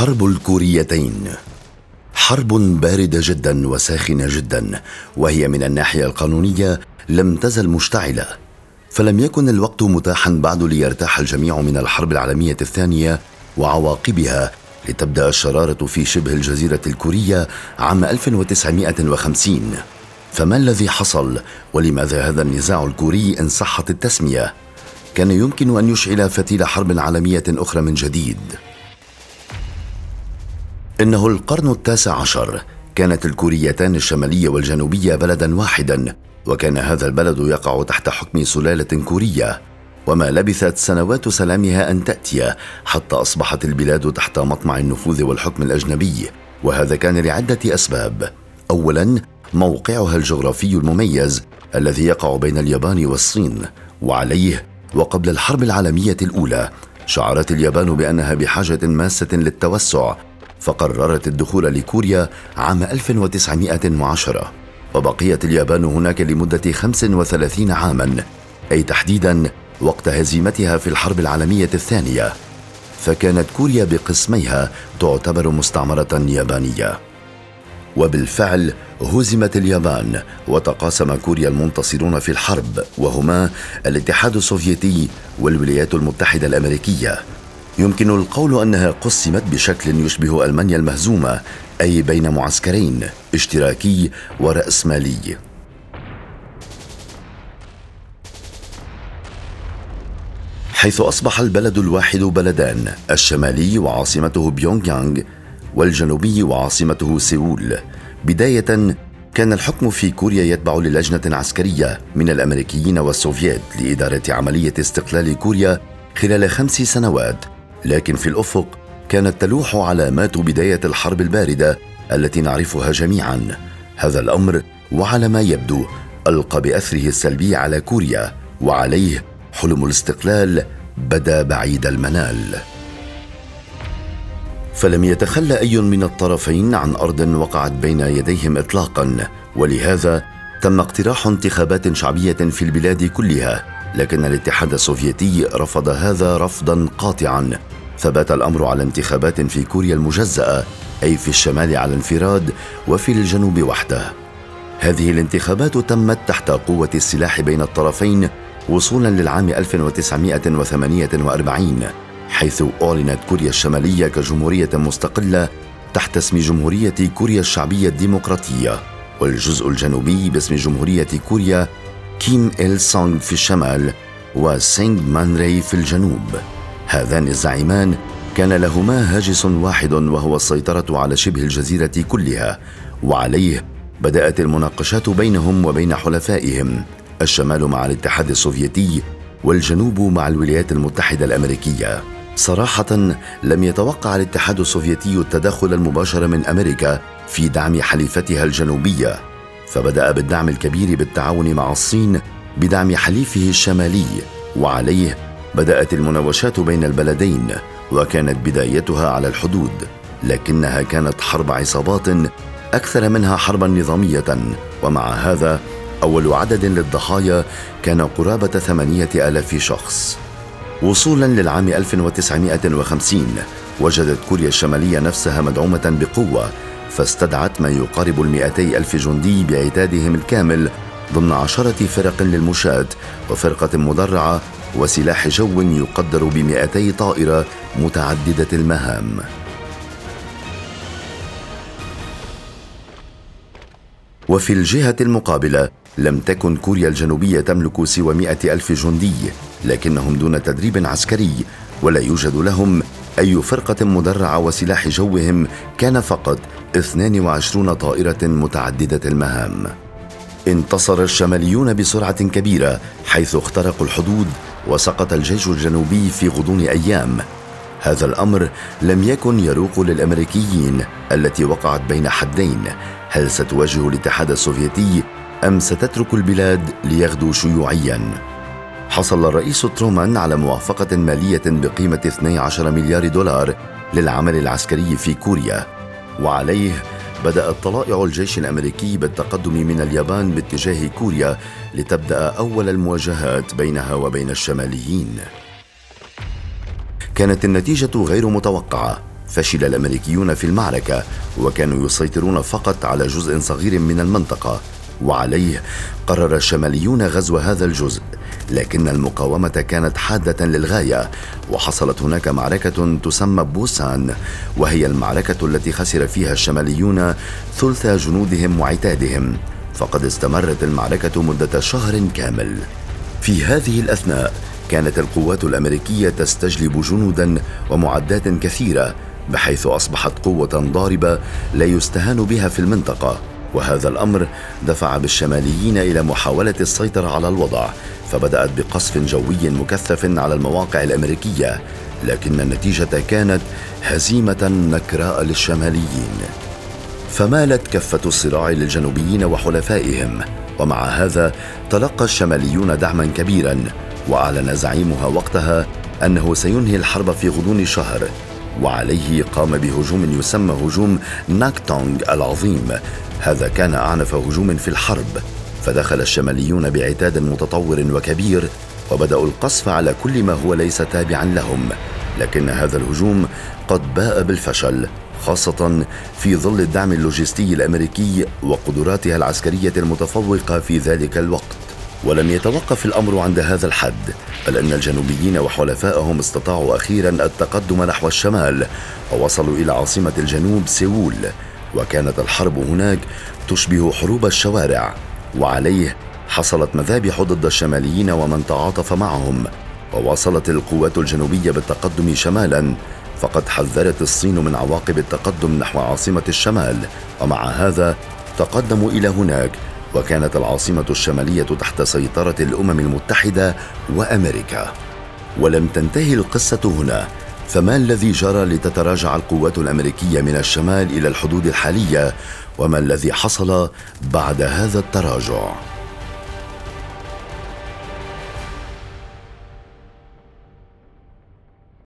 حرب الكوريتين. حرب باردة جدا وساخنة جدا وهي من الناحية القانونية لم تزل مشتعلة. فلم يكن الوقت متاحا بعد ليرتاح الجميع من الحرب العالمية الثانية وعواقبها لتبدأ الشرارة في شبه الجزيرة الكورية عام 1950 فما الذي حصل؟ ولماذا هذا النزاع الكوري إن صحت التسمية؟ كان يمكن أن يشعل فتيل حرب عالمية أخرى من جديد. إنه القرن التاسع عشر. كانت الكوريتان الشمالية والجنوبية بلدا واحدا وكان هذا البلد يقع تحت حكم سلالة كورية. وما لبثت سنوات سلامها أن تأتي حتى أصبحت البلاد تحت مطمع النفوذ والحكم الأجنبي. وهذا كان لعدة أسباب. أولا موقعها الجغرافي المميز الذي يقع بين اليابان والصين. وعليه وقبل الحرب العالمية الأولى شعرت اليابان بأنها بحاجة ماسة للتوسع فقررت الدخول لكوريا عام 1910 وبقيت اليابان هناك لمدة 35 عاما أي تحديدا وقت هزيمتها في الحرب العالمية الثانية. فكانت كوريا بقسميها تعتبر مستعمرة يابانية. وبالفعل هزمت اليابان وتقاسم كوريا المنتصرون في الحرب وهما الاتحاد السوفيتي والولايات المتحدة الأمريكية. يمكن القول أنها قسمت بشكل يشبه ألمانيا المهزومة أي بين معسكرين اشتراكي ورأسمالي. حيث أصبح البلد الواحد بلدان الشمالي وعاصمته بيونغ يانغ والجنوبي وعاصمته سيول. بداية كان الحكم في كوريا يتبع للجنة عسكريه من الأمريكيين والسوفييت لإدارة عملية استقلال كوريا خلال خمس سنوات. لكن في الأفق كانت تلوح علامات بدايه الحرب الباردة التي نعرفها جميعا. هذا الأمر وعلى ما يبدو ألقى بأثره السلبي على كوريا وعليه حلم الاستقلال بدا بعيد المنال. فلم يتخلى أي من الطرفين عن أرض وقعت بين يديهم اطلاقا ولهذا تم اقتراح انتخابات شعبية في البلاد كلها. لكن الاتحاد السوفيتي رفض هذا رفضا قاطعا. ثبت الأمر على انتخابات في كوريا المجزأة أي في الشمال على انفراد وفي الجنوب وحده. هذه الانتخابات تمت تحت قوة السلاح بين الطرفين وصولا للعام 1948 حيث أعلنت كوريا الشمالية كجمهورية مستقلة تحت اسم جمهورية كوريا الشعبية الديمقراطية والجزء الجنوبي باسم جمهورية كوريا كيم إل سونغ في الشمال وسينغمان ري في الجنوب. هذان الزعيمان كان لهما هاجس واحد وهو السيطرة على شبه الجزيرة كلها وعليه بدأت المناقشات بينهم وبين حلفائهم الشمال مع الاتحاد السوفيتي والجنوب مع الولايات المتحدة الأمريكية. صراحة لم يتوقع الاتحاد السوفيتي التدخل المباشر من أمريكا في دعم حليفتها الجنوبية. فبدأ بالدعم الكبير بالتعاون مع الصين بدعم حليفه الشمالي وعليه بدأت المناوشات بين البلدين وكانت بدايتها على الحدود لكنها كانت حرب عصابات أكثر منها حربا نظامية ومع هذا أول عدد للضحايا كان قرابة ثمانية آلاف شخص. وصولا للعام 1950 وجدت كوريا الشمالية نفسها مدعومة بقوة فاستدعت ما يقارب المئتي ألف جندي بعتادهم الكامل ضمن عشرة فرق للمشاة وفرقة مدرعة وسلاح جو يقدر بمئتي طائرة متعددة المهام. وفي الجهة المقابلة لم تكن كوريا الجنوبية تملك سوى مئة ألف جندي لكنهم دون تدريب عسكري ولا يوجد لهم أي فرقة مدرعة وسلاح جوهم كان فقط 22 طائرة متعددة المهام. انتصر الشماليون بسرعة كبيرة حيث اخترقوا الحدود وسقط الجيش الجنوبي في غضون أيام. هذا الأمر لم يكن يروق للأمريكيين التي وقعت بين حدين. هل ستواجه الاتحاد السوفيتي أم ستترك البلاد ليغدو شيوعيا؟ حصل الرئيس ترومان على موافقة مالية بقيمة 12 مليار دولار للعمل العسكري في كوريا. وعليه بدأت طلائع الجيش الأمريكي بالتقدم من اليابان باتجاه كوريا لتبدأ أول المواجهات بينها وبين الشماليين. كانت النتيجة غير متوقعة، فشل الأمريكيون في المعركة وكانوا يسيطرون فقط على جزء صغير من المنطقة. وعليه قرر الشماليون غزو هذا الجزء. لكن المقاومة كانت حادة للغاية وحصلت هناك معركة تسمى بوسان وهي المعركة التي خسر فيها الشماليون ثلث جنودهم وعتادهم. فقد استمرت المعركة مدة شهر كامل. في هذه الأثناء كانت القوات الأمريكية تستجلب جنودا ومعدات كثيرة بحيث أصبحت قوة ضاربة لا يستهان بها في المنطقة. وهذا الأمر دفع بالشماليين إلى محاولة السيطرة على الوضع فبدأت بقصف جوي مكثف على المواقع الأمريكية لكن النتيجة كانت هزيمة نكراء للشماليين. فمالت كفة الصراع للجنوبيين وحلفائهم ومع هذا تلقى الشماليون دعما كبيرا وأعلن زعيمها وقتها أنه سينهي الحرب في غضون شهر. وعليه قام بهجوم يسمى هجوم ناكتونغ العظيم. هذا كان أعنف هجوم في الحرب. فدخل الشماليون بعتاد متطور وكبير وبداوا القصف على كل ما هو ليس تابعا لهم. لكن هذا الهجوم قد باء بالفشل خاصة في ظل الدعم اللوجستي الأمريكي وقدراتها العسكرية المتفوقة في ذلك الوقت. ولم يتوقف الأمر عند هذا الحد بل أن الجنوبيين وحلفائهم استطاعوا أخيرا التقدم نحو الشمال ووصلوا إلى عاصمة الجنوب سيول وكانت الحرب هناك تشبه حروب الشوارع وعليه حصلت مذابح ضد الشماليين ومن تعاطف معهم وواصلت القوات الجنوبية بالتقدم شمالا فقد حذرت الصين من عواقب التقدم نحو عاصمة الشمال ومع هذا تقدموا إلى هناك وكانت العاصمة الشمالية تحت سيطرة الأمم المتحدة وأمريكا. ولم تنتهي القصة هنا فما الذي جرى لتتراجع القوات الأمريكية من الشمال إلى الحدود الحالية وما الذي حصل بعد هذا التراجع؟